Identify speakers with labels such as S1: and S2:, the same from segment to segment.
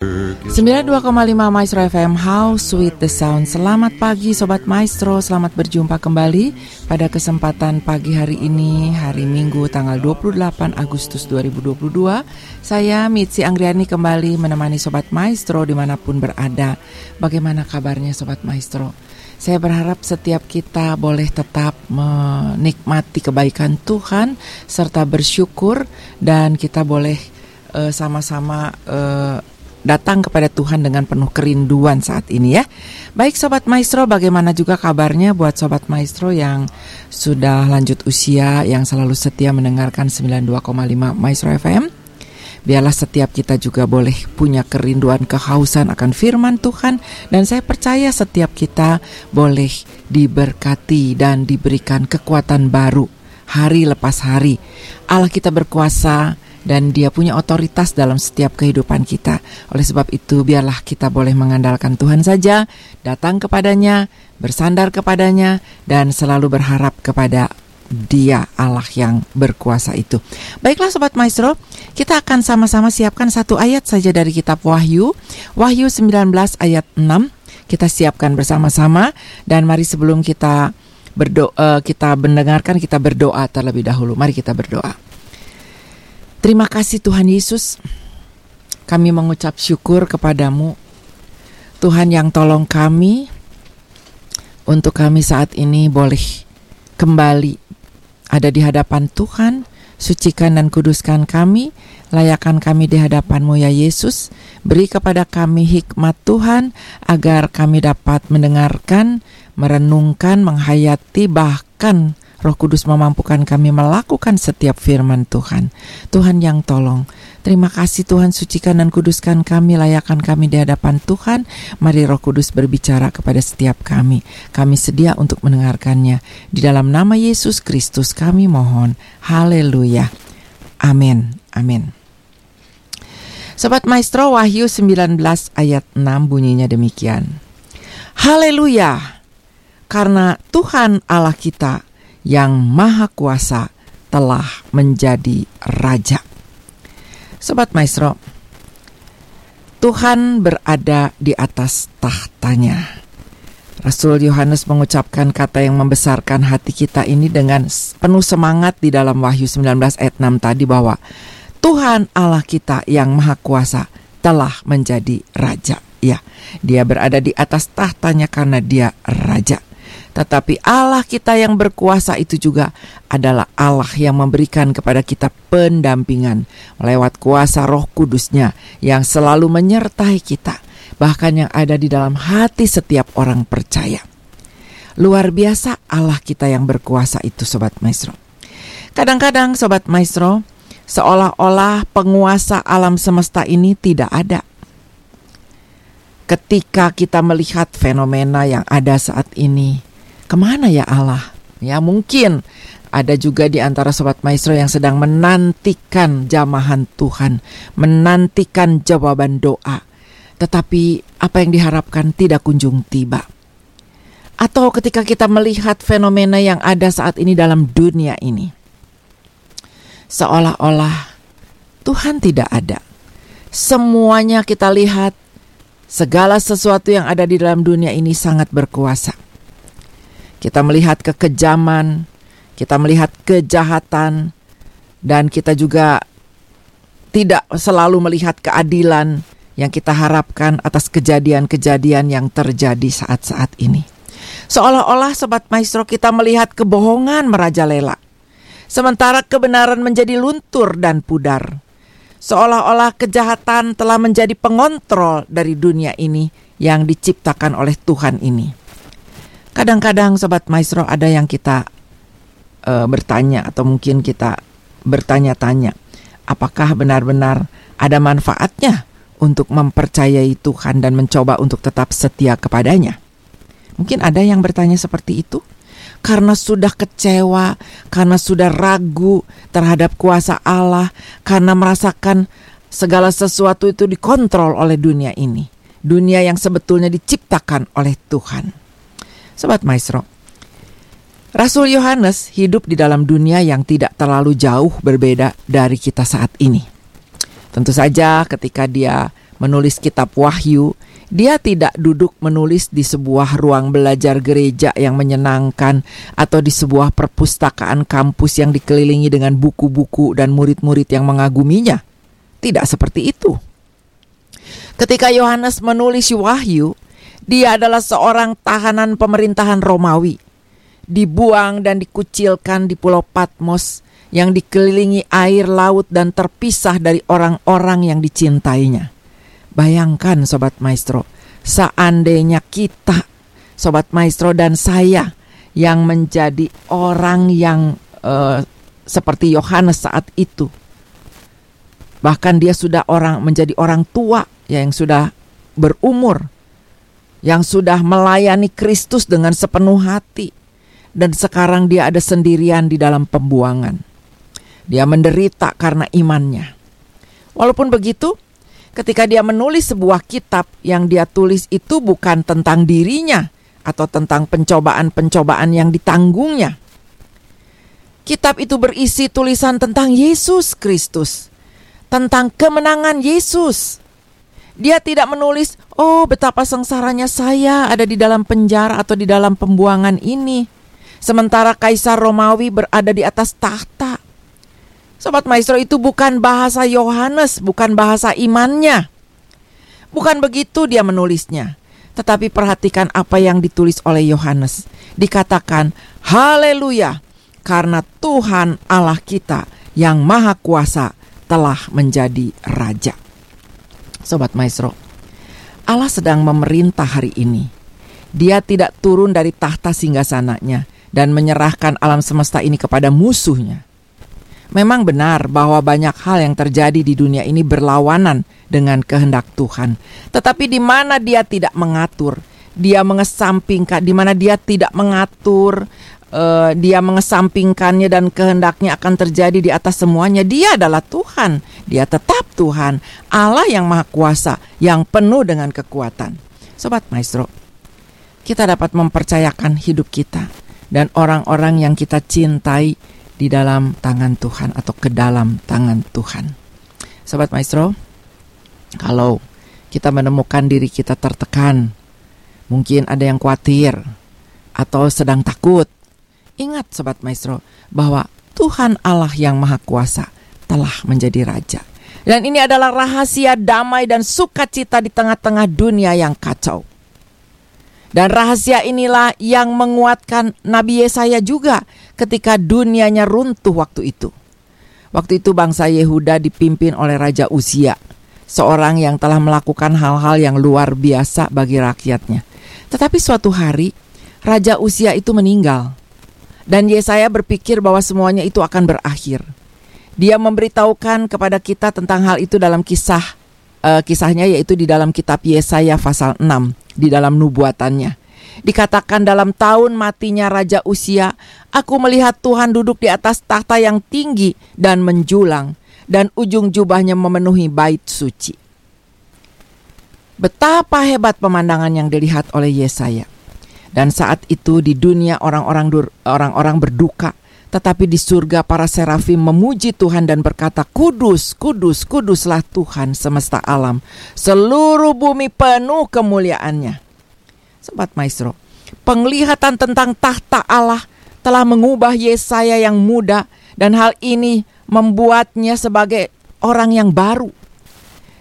S1: 92,5 Maestro FM How Sweet the Sound. Selamat pagi Sobat Maestro. Selamat berjumpa kembali Pada kesempatan pagi hari ini Hari Minggu tanggal 28 Agustus 2022 Saya Mitzi Anggriani kembali Menemani Sobat Maestro di mana pun berada. Bagaimana kabarnya Sobat Maestro? Saya berharap setiap kita boleh tetap menikmati kebaikan Tuhan Serta bersyukur Dan kita boleh uh, sama-sama uh, datang kepada Tuhan dengan penuh kerinduan saat ini ya. Baik Sobat Maestro, bagaimana juga kabarnya buat Sobat Maestro yang sudah lanjut usia, yang selalu setia mendengarkan 92,5 Maestro FM? Biarlah setiap kita juga boleh punya kerinduan kehausan akan firman Tuhan dan saya percaya setiap kita boleh diberkati dan diberikan kekuatan baru hari lepas hari. Allah kita berkuasa dan dia punya otoritas dalam setiap kehidupan kita. Oleh sebab itu, biarlah kita boleh mengandalkan Tuhan saja, datang kepadanya, bersandar kepadanya, dan selalu berharap kepada dia Allah yang berkuasa itu. Baiklah Sobat Maestro, kita akan sama-sama siapkan satu ayat saja dari kitab Wahyu. Wahyu 19 ayat 6. Kita siapkan bersama-sama dan mari sebelum kita berdoa kita mendengarkan kita berdoa terlebih dahulu. Mari kita berdoa. Terima kasih Tuhan Yesus. Kami mengucap syukur kepadamu. Tuhan yang tolong kami untuk kami saat ini boleh kembali ada di hadapan Tuhan. Sucikan dan kuduskan kami, layakkan kami di hadapanmu ya Yesus. Beri kepada kami hikmat Tuhan agar kami dapat mendengarkan, merenungkan, menghayati bahkan Roh Kudus memampukan kami melakukan setiap firman Tuhan. Tuhan yang tolong. Terima kasih Tuhan sucikan dan kuduskan kami, layakkan kami di hadapan Tuhan. Mari Roh Kudus berbicara kepada setiap kami. Kami sedia untuk mendengarkannya. Di dalam nama Yesus Kristus kami mohon. Haleluya. Amin. Amin. Sobat Maestro Wahyu 19 ayat 6 bunyinya demikian. Haleluya. Karena Tuhan Allah kita yang maha kuasa telah menjadi raja. Sobat Maestro, Tuhan berada di atas tahtanya. Rasul Yohanes mengucapkan kata yang membesarkan hati kita ini dengan penuh semangat di dalam Wahyu 19 ayat 6 tadi bahwa Tuhan Allah kita yang maha kuasa telah menjadi raja. Ya, dia berada di atas tahtanya karena dia raja. Tetapi Allah kita yang berkuasa itu juga adalah Allah yang memberikan kepada kita pendampingan lewat kuasa roh kudusnya yang selalu menyertai kita. Bahkan yang ada di dalam hati setiap orang percaya. Luar biasa Allah kita yang berkuasa itu Sobat Maestro. Kadang-kadang Sobat Maestro, seolah-olah penguasa alam semesta ini tidak ada ketika kita melihat fenomena yang ada saat ini, ke mana ya Allah? Ya mungkin ada juga di antara sobat maestro yang sedang menantikan jamahan Tuhan, menantikan jawaban doa. Tetapi apa yang diharapkan tidak kunjung tiba. Atau ketika kita melihat fenomena yang ada saat ini dalam dunia ini. Seolah-olah Tuhan tidak ada. Semuanya kita lihat, segala sesuatu yang ada di dalam dunia ini sangat berkuasa kita melihat kekejaman, kita melihat kejahatan, dan kita juga tidak selalu melihat keadilan yang kita harapkan atas kejadian-kejadian yang terjadi saat-saat ini. Seolah-olah Sobat Maestro kita melihat kebohongan merajalela. Sementara kebenaran menjadi luntur dan pudar. Seolah-olah kejahatan telah menjadi pengontrol dari dunia ini yang diciptakan oleh Tuhan ini. Kadang-kadang sobat maestro ada yang kita uh, bertanya atau mungkin kita bertanya-tanya, apakah benar-benar ada manfaatnya untuk mempercayai Tuhan dan mencoba untuk tetap setia kepadanya? Mungkin ada yang bertanya seperti itu karena sudah kecewa, karena sudah ragu terhadap kuasa Allah, karena merasakan segala sesuatu itu dikontrol oleh dunia ini, dunia yang sebetulnya diciptakan oleh Tuhan. Sobat Maestro, Rasul Yohanes hidup di dalam dunia yang tidak terlalu jauh berbeda dari kita saat ini. Tentu saja ketika dia menulis kitab Wahyu, dia tidak duduk menulis di sebuah ruang belajar gereja yang menyenangkan atau di sebuah perpustakaan kampus yang dikelilingi dengan buku-buku dan murid-murid yang mengaguminya. Tidak seperti itu. Ketika Yohanes menulis Wahyu, dia adalah seorang tahanan pemerintahan Romawi. Dibuang dan dikucilkan di Pulau Patmos yang dikelilingi air laut dan terpisah dari orang-orang yang dicintainya. Bayangkan Sobat Maestro, seandainya kita, Sobat Maestro dan saya yang menjadi orang yang uh, seperti Yohanes saat itu. Bahkan dia sudah orang menjadi orang tua ya, yang sudah berumur, yang sudah melayani Kristus dengan sepenuh hati. Dan sekarang dia ada sendirian di dalam pembuangan. Dia menderita karena imannya. Walaupun begitu, ketika dia menulis sebuah kitab yang dia tulis itu bukan tentang dirinya atau tentang pencobaan-pencobaan yang ditanggungnya. Kitab itu berisi tulisan tentang Yesus Kristus, tentang kemenangan Yesus. Dia tidak menulis, "Oh, betapa sengsaranya saya ada di dalam penjara atau di dalam pembuangan ini." Sementara Kaisar Romawi berada di atas tahta. Sobat Maestro itu bukan bahasa Yohanes, bukan bahasa imannya. Bukan begitu dia menulisnya. Tetapi perhatikan apa yang ditulis oleh Yohanes. Dikatakan, Haleluya, karena Tuhan Allah kita yang maha kuasa telah menjadi Raja. Sobat Maestro, Allah sedang memerintah hari ini. Dia tidak turun dari tahta singgasananya dan menyerahkan alam semesta ini kepada musuhnya Memang benar bahwa banyak hal yang terjadi di dunia ini berlawanan dengan kehendak Tuhan. Tetapi di mana dia tidak mengatur, dia mengesampingkan, di mana dia tidak mengatur, uh, dia mengesampingkannya dan kehendaknya akan terjadi di atas semuanya. Dia adalah Tuhan, dia tetap Tuhan, Allah yang Maha Kuasa, yang penuh dengan kekuatan. Sobat Maestro, kita dapat mempercayakan hidup kita dan orang-orang yang kita cintai di dalam tangan Tuhan atau ke dalam tangan Tuhan. Sobat Maestro, kalau kita menemukan diri kita tertekan, mungkin ada yang khawatir atau sedang takut, ingat Sobat Maestro bahwa Tuhan Allah yang Maha Kuasa telah menjadi Raja. Dan ini adalah rahasia damai dan sukacita di tengah-tengah dunia yang kacau. Dan rahasia inilah yang menguatkan Nabi Yesaya juga ketika dunianya runtuh waktu itu. Waktu itu bangsa Yehuda dipimpin oleh Raja Usia, seorang yang telah melakukan hal-hal yang luar biasa bagi rakyatnya. Tetapi suatu hari, Raja Usia itu meninggal. Dan Yesaya berpikir bahwa semuanya itu akan berakhir. Dia memberitahukan kepada kita tentang hal itu dalam kisah uh, kisahnya yaitu di dalam kitab Yesaya pasal 6 di dalam nubuatannya. Dikatakan dalam tahun matinya Raja Usia, aku melihat Tuhan duduk di atas tahta yang tinggi dan menjulang, dan ujung jubahnya memenuhi bait suci. Betapa hebat pemandangan yang dilihat oleh Yesaya. Dan saat itu di dunia orang-orang orang-orang berduka, tetapi di surga para serafim memuji Tuhan dan berkata, Kudus, kudus, kuduslah Tuhan semesta alam. Seluruh bumi penuh kemuliaannya. Sobat Maestro, penglihatan tentang tahta Allah telah mengubah Yesaya yang muda dan hal ini membuatnya sebagai orang yang baru.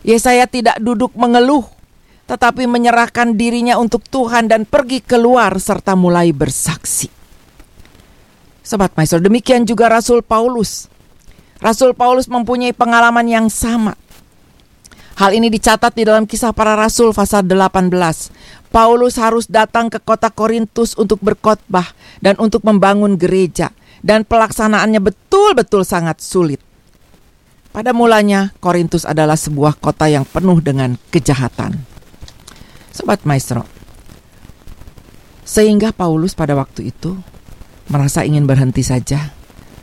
S1: Yesaya tidak duduk mengeluh, tetapi menyerahkan dirinya untuk Tuhan dan pergi keluar serta mulai bersaksi. Sobat Maestro, demikian juga Rasul Paulus. Rasul Paulus mempunyai pengalaman yang sama. Hal ini dicatat di dalam kisah para rasul pasal 18. Paulus harus datang ke kota Korintus untuk berkhotbah dan untuk membangun gereja dan pelaksanaannya betul-betul sangat sulit. Pada mulanya Korintus adalah sebuah kota yang penuh dengan kejahatan. Sobat Maestro, sehingga Paulus pada waktu itu merasa ingin berhenti saja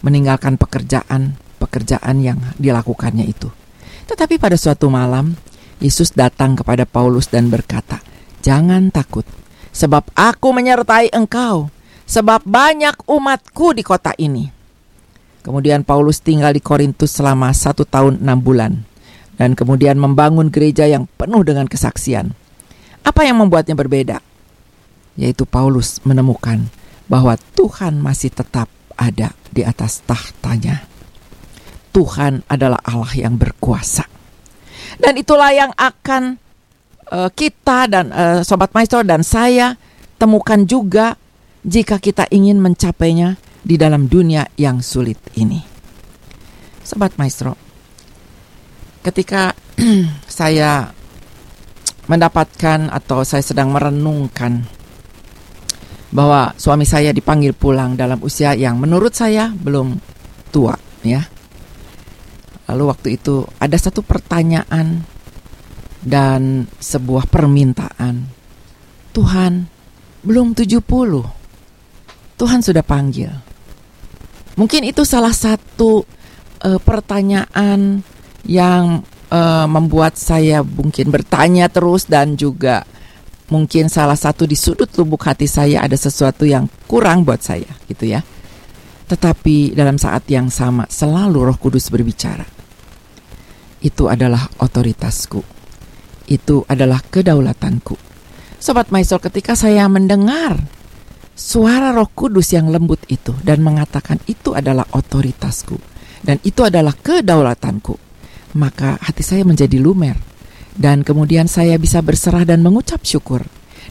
S1: meninggalkan pekerjaan pekerjaan yang dilakukannya itu. Tetapi pada suatu malam, Yesus datang kepada Paulus dan berkata, "Jangan takut, sebab aku menyertai engkau, sebab banyak umatku di kota ini." Kemudian Paulus tinggal di Korintus selama satu tahun enam bulan. dan kemudian membangun gereja yang penuh dengan kesaksian. Apa yang membuatnya berbeda? Yaitu Paulus menemukan bahwa Tuhan masih tetap ada di atas tahtanya. Tuhan adalah Allah yang berkuasa. Dan itulah yang akan uh, kita dan uh, sobat maestro dan saya temukan juga jika kita ingin mencapainya di dalam dunia yang sulit ini. Sobat maestro, ketika saya mendapatkan atau saya sedang merenungkan bahwa suami saya dipanggil pulang dalam usia yang menurut saya belum tua ya Lalu waktu itu ada satu pertanyaan dan sebuah permintaan. Tuhan, belum 70. Tuhan sudah panggil. Mungkin itu salah satu uh, pertanyaan yang uh, membuat saya mungkin bertanya terus dan juga mungkin salah satu di sudut lubuk hati saya ada sesuatu yang kurang buat saya gitu ya. Tetapi dalam saat yang sama selalu Roh Kudus berbicara itu adalah otoritasku. Itu adalah kedaulatanku. Sobat Maisol, ketika saya mendengar suara Roh Kudus yang lembut itu dan mengatakan itu adalah otoritasku dan itu adalah kedaulatanku, maka hati saya menjadi lumer dan kemudian saya bisa berserah dan mengucap syukur.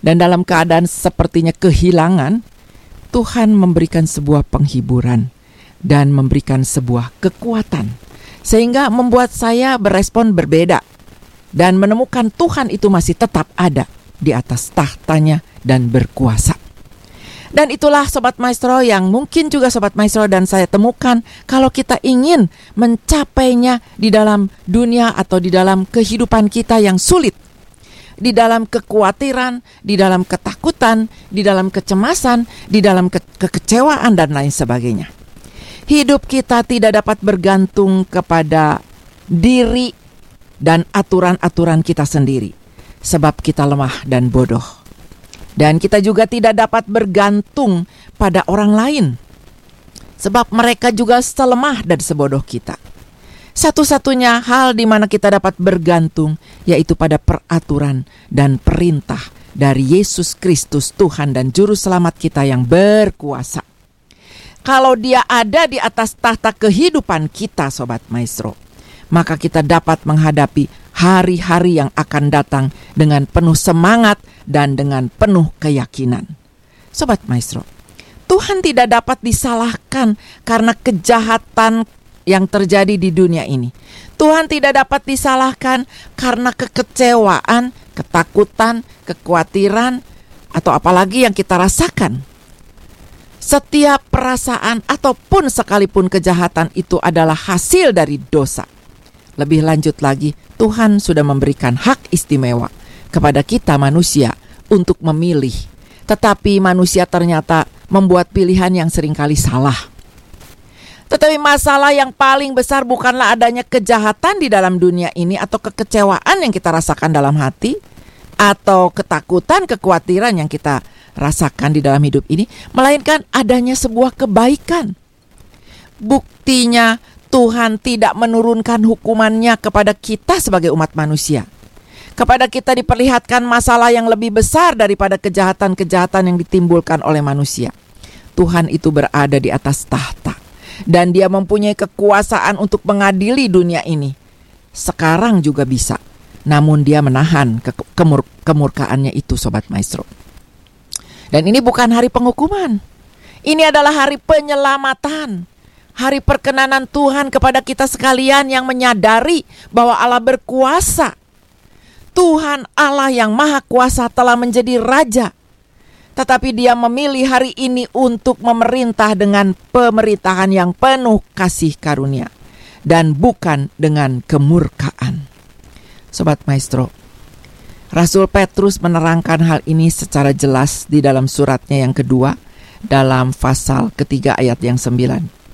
S1: Dan dalam keadaan sepertinya kehilangan, Tuhan memberikan sebuah penghiburan dan memberikan sebuah kekuatan sehingga membuat saya berespon berbeda dan menemukan Tuhan itu masih tetap ada di atas tahtanya dan berkuasa. Dan itulah Sobat Maestro yang mungkin juga Sobat Maestro dan saya temukan kalau kita ingin mencapainya di dalam dunia atau di dalam kehidupan kita yang sulit. Di dalam kekhawatiran, di dalam ketakutan, di dalam kecemasan, di dalam ke kekecewaan dan lain sebagainya. Hidup kita tidak dapat bergantung kepada diri dan aturan-aturan kita sendiri, sebab kita lemah dan bodoh. Dan kita juga tidak dapat bergantung pada orang lain, sebab mereka juga selemah dan sebodoh kita. Satu-satunya hal di mana kita dapat bergantung yaitu pada peraturan dan perintah dari Yesus Kristus Tuhan dan Juru Selamat kita yang berkuasa kalau dia ada di atas tahta kehidupan kita Sobat Maestro, maka kita dapat menghadapi hari-hari yang akan datang dengan penuh semangat dan dengan penuh keyakinan. Sobat Maestro, Tuhan tidak dapat disalahkan karena kejahatan yang terjadi di dunia ini. Tuhan tidak dapat disalahkan karena kekecewaan, ketakutan, kekhawatiran, atau apalagi yang kita rasakan setiap perasaan ataupun sekalipun kejahatan itu adalah hasil dari dosa. Lebih lanjut lagi, Tuhan sudah memberikan hak istimewa kepada kita manusia untuk memilih. Tetapi manusia ternyata membuat pilihan yang sering kali salah. Tetapi masalah yang paling besar bukanlah adanya kejahatan di dalam dunia ini atau kekecewaan yang kita rasakan dalam hati atau ketakutan, kekhawatiran yang kita rasakan di dalam hidup ini, melainkan adanya sebuah kebaikan. Buktinya Tuhan tidak menurunkan hukumannya kepada kita sebagai umat manusia. Kepada kita diperlihatkan masalah yang lebih besar daripada kejahatan-kejahatan yang ditimbulkan oleh manusia. Tuhan itu berada di atas tahta dan dia mempunyai kekuasaan untuk mengadili dunia ini. Sekarang juga bisa. Namun dia menahan ke kemur kemurkaannya itu sobat maestro. Dan ini bukan hari penghukuman. Ini adalah hari penyelamatan. Hari perkenanan Tuhan kepada kita sekalian yang menyadari bahwa Allah berkuasa. Tuhan Allah yang Maha Kuasa telah menjadi raja. Tetapi dia memilih hari ini untuk memerintah dengan pemerintahan yang penuh kasih karunia. Dan bukan dengan kemurkaan. Sobat Maestro, Rasul Petrus menerangkan hal ini secara jelas di dalam suratnya yang kedua dalam pasal ketiga ayat yang sembilan.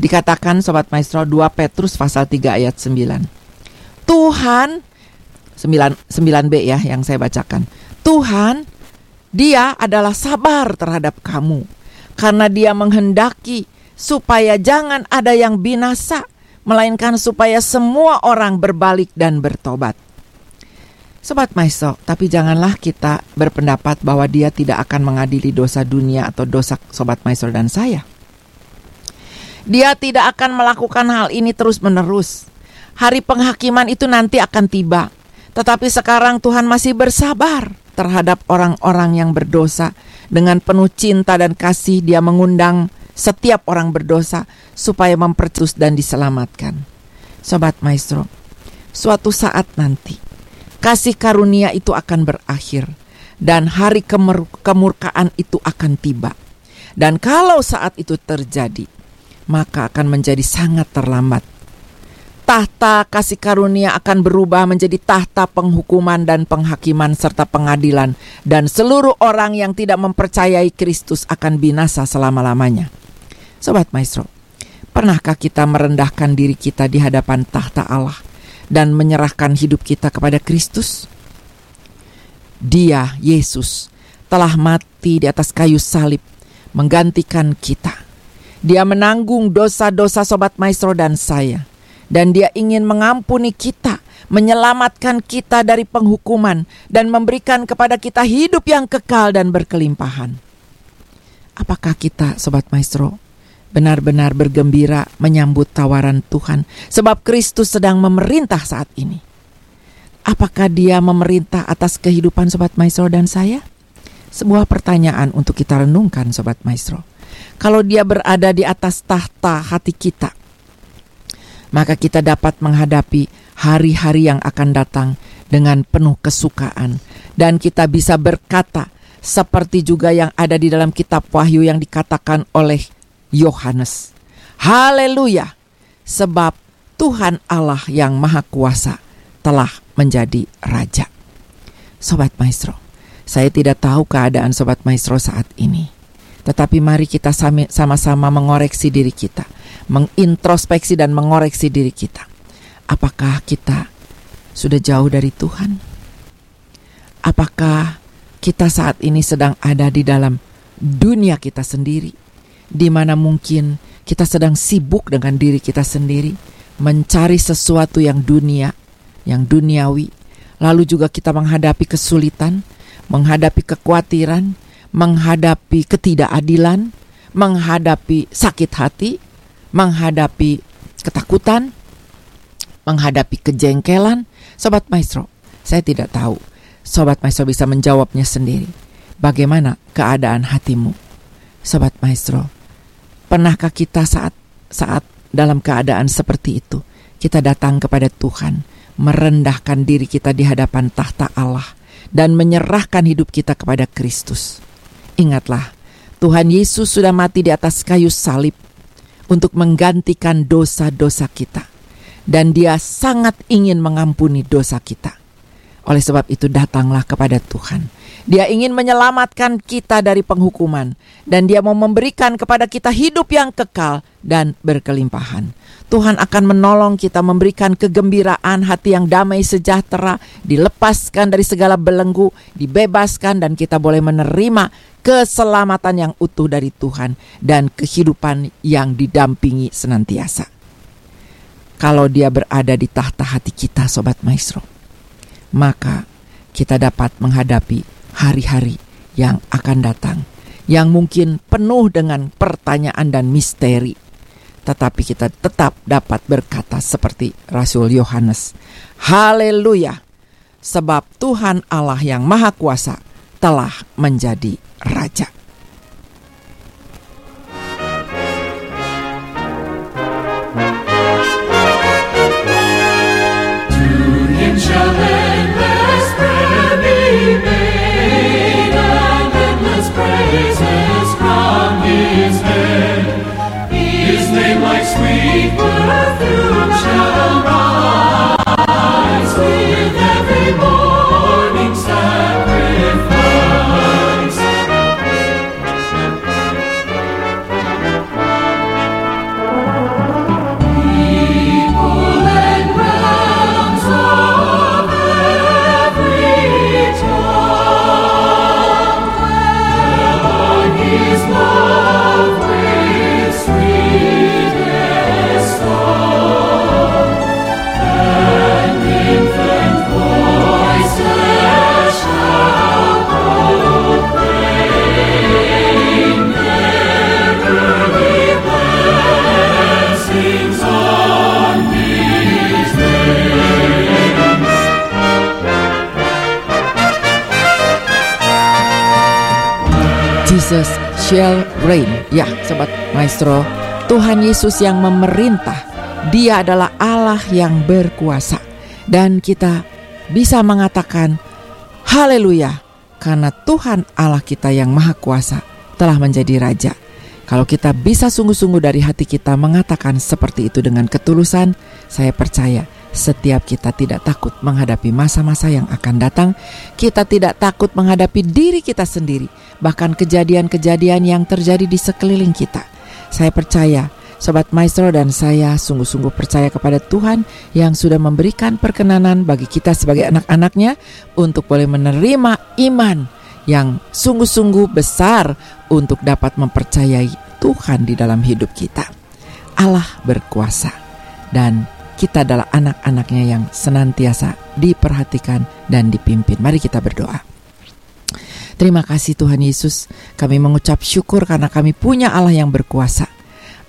S1: Dikatakan Sobat Maestro 2 Petrus pasal 3 ayat 9. Tuhan 9, 9b ya yang saya bacakan. Tuhan dia adalah sabar terhadap kamu karena dia menghendaki supaya jangan ada yang binasa melainkan supaya semua orang berbalik dan bertobat. Sobat Maestro, tapi janganlah kita berpendapat bahwa dia tidak akan mengadili dosa dunia atau dosa Sobat Maestro dan saya. Dia tidak akan melakukan hal ini terus-menerus. Hari penghakiman itu nanti akan tiba. Tetapi sekarang Tuhan masih bersabar terhadap orang-orang yang berdosa. Dengan penuh cinta dan kasih dia mengundang setiap orang berdosa supaya mempercus dan diselamatkan. Sobat Maestro, suatu saat nanti kasih karunia itu akan berakhir dan hari kemurkaan itu akan tiba. Dan kalau saat itu terjadi, maka akan menjadi sangat terlambat. Tahta kasih karunia akan berubah menjadi tahta penghukuman dan penghakiman serta pengadilan dan seluruh orang yang tidak mempercayai Kristus akan binasa selama-lamanya. Sobat Maestro, pernahkah kita merendahkan diri kita di hadapan tahta Allah dan menyerahkan hidup kita kepada Kristus? Dia, Yesus, telah mati di atas kayu salib, menggantikan kita. Dia menanggung dosa-dosa Sobat Maestro dan saya. Dan dia ingin mengampuni kita, menyelamatkan kita dari penghukuman, dan memberikan kepada kita hidup yang kekal dan berkelimpahan. Apakah kita, Sobat Maestro, benar-benar bergembira menyambut tawaran Tuhan, sebab Kristus sedang memerintah saat ini. Apakah Dia memerintah atas kehidupan Sobat Maestro dan saya? Sebuah pertanyaan untuk kita renungkan, Sobat Maestro. Kalau Dia berada di atas tahta hati kita, maka kita dapat menghadapi hari-hari yang akan datang dengan penuh kesukaan, dan kita bisa berkata seperti juga yang ada di dalam Kitab Wahyu yang dikatakan oleh Yohanes. Haleluya! Sebab Tuhan Allah yang Maha Kuasa telah menjadi Raja. Sobat Maestro, saya tidak tahu keadaan Sobat Maestro saat ini. Tetapi mari kita sama-sama mengoreksi diri kita, mengintrospeksi dan mengoreksi diri kita. Apakah kita sudah jauh dari Tuhan? Apakah kita saat ini sedang ada di dalam dunia kita sendiri? di mana mungkin kita sedang sibuk dengan diri kita sendiri, mencari sesuatu yang dunia, yang duniawi, lalu juga kita menghadapi kesulitan, menghadapi kekhawatiran, menghadapi ketidakadilan, menghadapi sakit hati, menghadapi ketakutan, menghadapi kejengkelan. Sobat Maestro, saya tidak tahu. Sobat Maestro bisa menjawabnya sendiri. Bagaimana keadaan hatimu? Sobat Maestro, Pernahkah kita saat saat dalam keadaan seperti itu kita datang kepada Tuhan, merendahkan diri kita di hadapan tahta Allah dan menyerahkan hidup kita kepada Kristus. Ingatlah, Tuhan Yesus sudah mati di atas kayu salib untuk menggantikan dosa-dosa kita. Dan dia sangat ingin mengampuni dosa kita. Oleh sebab itu datanglah kepada Tuhan dia ingin menyelamatkan kita dari penghukuman dan dia mau memberikan kepada kita hidup yang kekal dan berkelimpahan. Tuhan akan menolong kita memberikan kegembiraan hati yang damai sejahtera, dilepaskan dari segala belenggu, dibebaskan dan kita boleh menerima keselamatan yang utuh dari Tuhan dan kehidupan yang didampingi senantiasa. Kalau dia berada di tahta hati kita sobat maestro, maka kita dapat menghadapi hari-hari yang akan datang, yang mungkin penuh dengan pertanyaan dan misteri. Tetapi kita tetap dapat berkata seperti Rasul Yohanes, "Haleluya!" Sebab Tuhan Allah yang Maha Kuasa telah menjadi Raja. Jesus shall reign. Ya, sobat maestro, Tuhan Yesus yang memerintah. Dia adalah Allah yang berkuasa. Dan kita bisa mengatakan haleluya karena Tuhan Allah kita yang maha kuasa telah menjadi raja. Kalau kita bisa sungguh-sungguh dari hati kita mengatakan seperti itu dengan ketulusan, saya percaya setiap kita tidak takut menghadapi masa-masa yang akan datang, kita tidak takut menghadapi diri kita sendiri, bahkan kejadian-kejadian yang terjadi di sekeliling kita. Saya percaya, Sobat Maestro dan saya sungguh-sungguh percaya kepada Tuhan yang sudah memberikan perkenanan bagi kita sebagai anak-anaknya untuk boleh menerima iman yang sungguh-sungguh besar untuk dapat mempercayai Tuhan di dalam hidup kita. Allah berkuasa dan kita adalah anak-anaknya yang senantiasa diperhatikan dan dipimpin. Mari kita berdoa. Terima kasih Tuhan Yesus, kami mengucap syukur karena kami punya Allah yang berkuasa.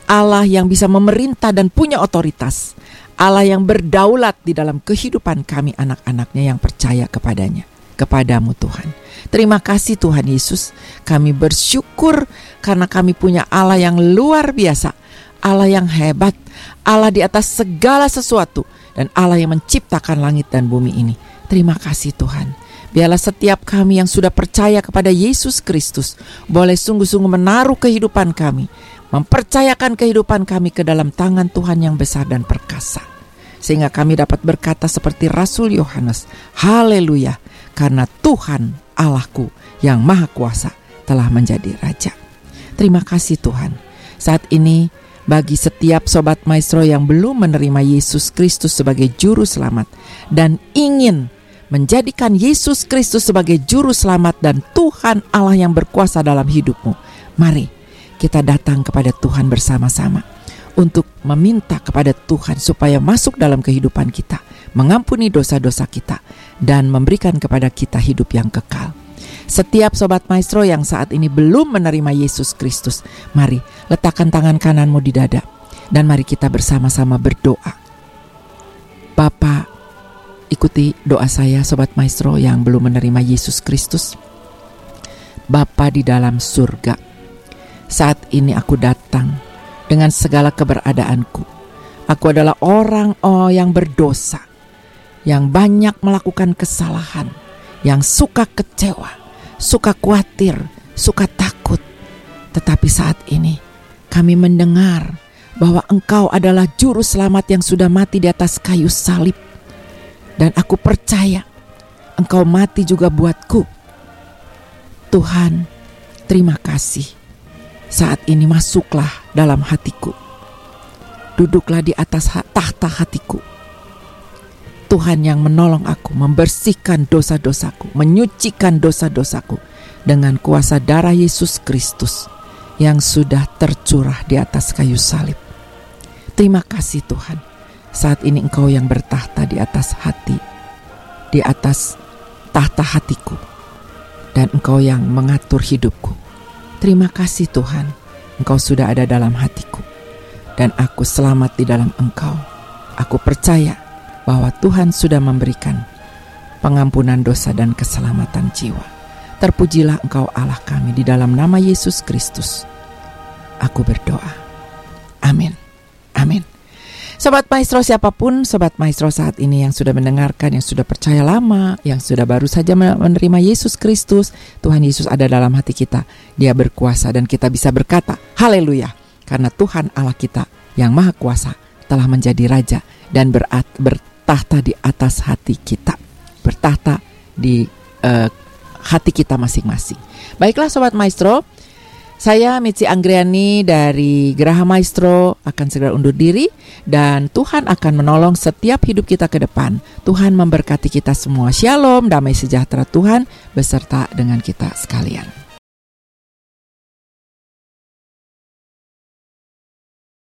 S1: Allah yang bisa memerintah dan punya otoritas. Allah yang berdaulat di dalam kehidupan kami anak-anaknya yang percaya kepadanya. Kepadamu Tuhan. Terima kasih Tuhan Yesus. Kami bersyukur karena kami punya Allah yang luar biasa. Allah yang hebat. Allah di atas segala sesuatu. Dan Allah yang menciptakan langit dan bumi ini. Terima kasih Tuhan. Biarlah setiap kami yang sudah percaya kepada Yesus Kristus boleh sungguh-sungguh menaruh kehidupan kami, mempercayakan kehidupan kami ke dalam tangan Tuhan yang besar dan perkasa. Sehingga kami dapat berkata seperti Rasul Yohanes, Haleluya, karena Tuhan Allahku yang Maha Kuasa telah menjadi Raja. Terima kasih Tuhan. Saat ini bagi setiap sobat maestro yang belum menerima Yesus Kristus sebagai juru selamat dan ingin menjadikan Yesus Kristus sebagai juru selamat dan Tuhan Allah yang berkuasa dalam hidupmu. Mari kita datang kepada Tuhan bersama-sama untuk meminta kepada Tuhan supaya masuk dalam kehidupan kita, mengampuni dosa-dosa kita dan memberikan kepada kita hidup yang kekal. Setiap sobat maestro yang saat ini belum menerima Yesus Kristus, mari letakkan tangan kananmu di dada dan mari kita bersama-sama berdoa. Bapa, ikuti doa saya sobat maestro yang belum menerima Yesus Kristus. Bapa di dalam surga, saat ini aku datang dengan segala keberadaanku. Aku adalah orang oh yang berdosa, yang banyak melakukan kesalahan, yang suka kecewa, suka khawatir, suka takut. Tetapi saat ini kami mendengar bahwa Engkau adalah juru selamat yang sudah mati di atas kayu salib. Dan aku percaya Engkau mati juga buatku. Tuhan, terima kasih. Saat ini masuklah dalam hatiku. Duduklah di atas tahta hatiku Tuhan yang menolong aku membersihkan dosa-dosaku, menyucikan dosa-dosaku dengan kuasa darah Yesus Kristus yang sudah tercurah di atas kayu salib. Terima kasih Tuhan. Saat ini Engkau yang bertahta di atas hati, di atas tahta hatiku, dan Engkau yang mengatur hidupku. Terima kasih Tuhan, Engkau sudah ada dalam hatiku, dan aku selamat di dalam Engkau. Aku percaya bahwa Tuhan sudah memberikan pengampunan dosa dan keselamatan jiwa. Terpujilah Engkau Allah kami di dalam nama Yesus Kristus. Aku berdoa. Amin. Amin. Sobat Maestro siapa pun, Sobat Maestro saat ini yang sudah mendengarkan, yang sudah percaya lama, yang sudah baru saja menerima Yesus Kristus, Tuhan Yesus ada dalam hati kita. Dia berkuasa dan kita bisa berkata, Haleluya, karena Tuhan Allah kita yang Maha Kuasa telah menjadi Raja dan berat, ber, bertahta di atas hati kita, bertahta di uh, hati kita masing-masing. Baiklah Sobat Maestro, saya Mitzi Anggriani dari Geraha Maestro akan segera undur diri dan Tuhan akan menolong setiap hidup kita ke depan. Tuhan memberkati kita semua. Shalom, damai sejahtera Tuhan beserta dengan kita sekalian.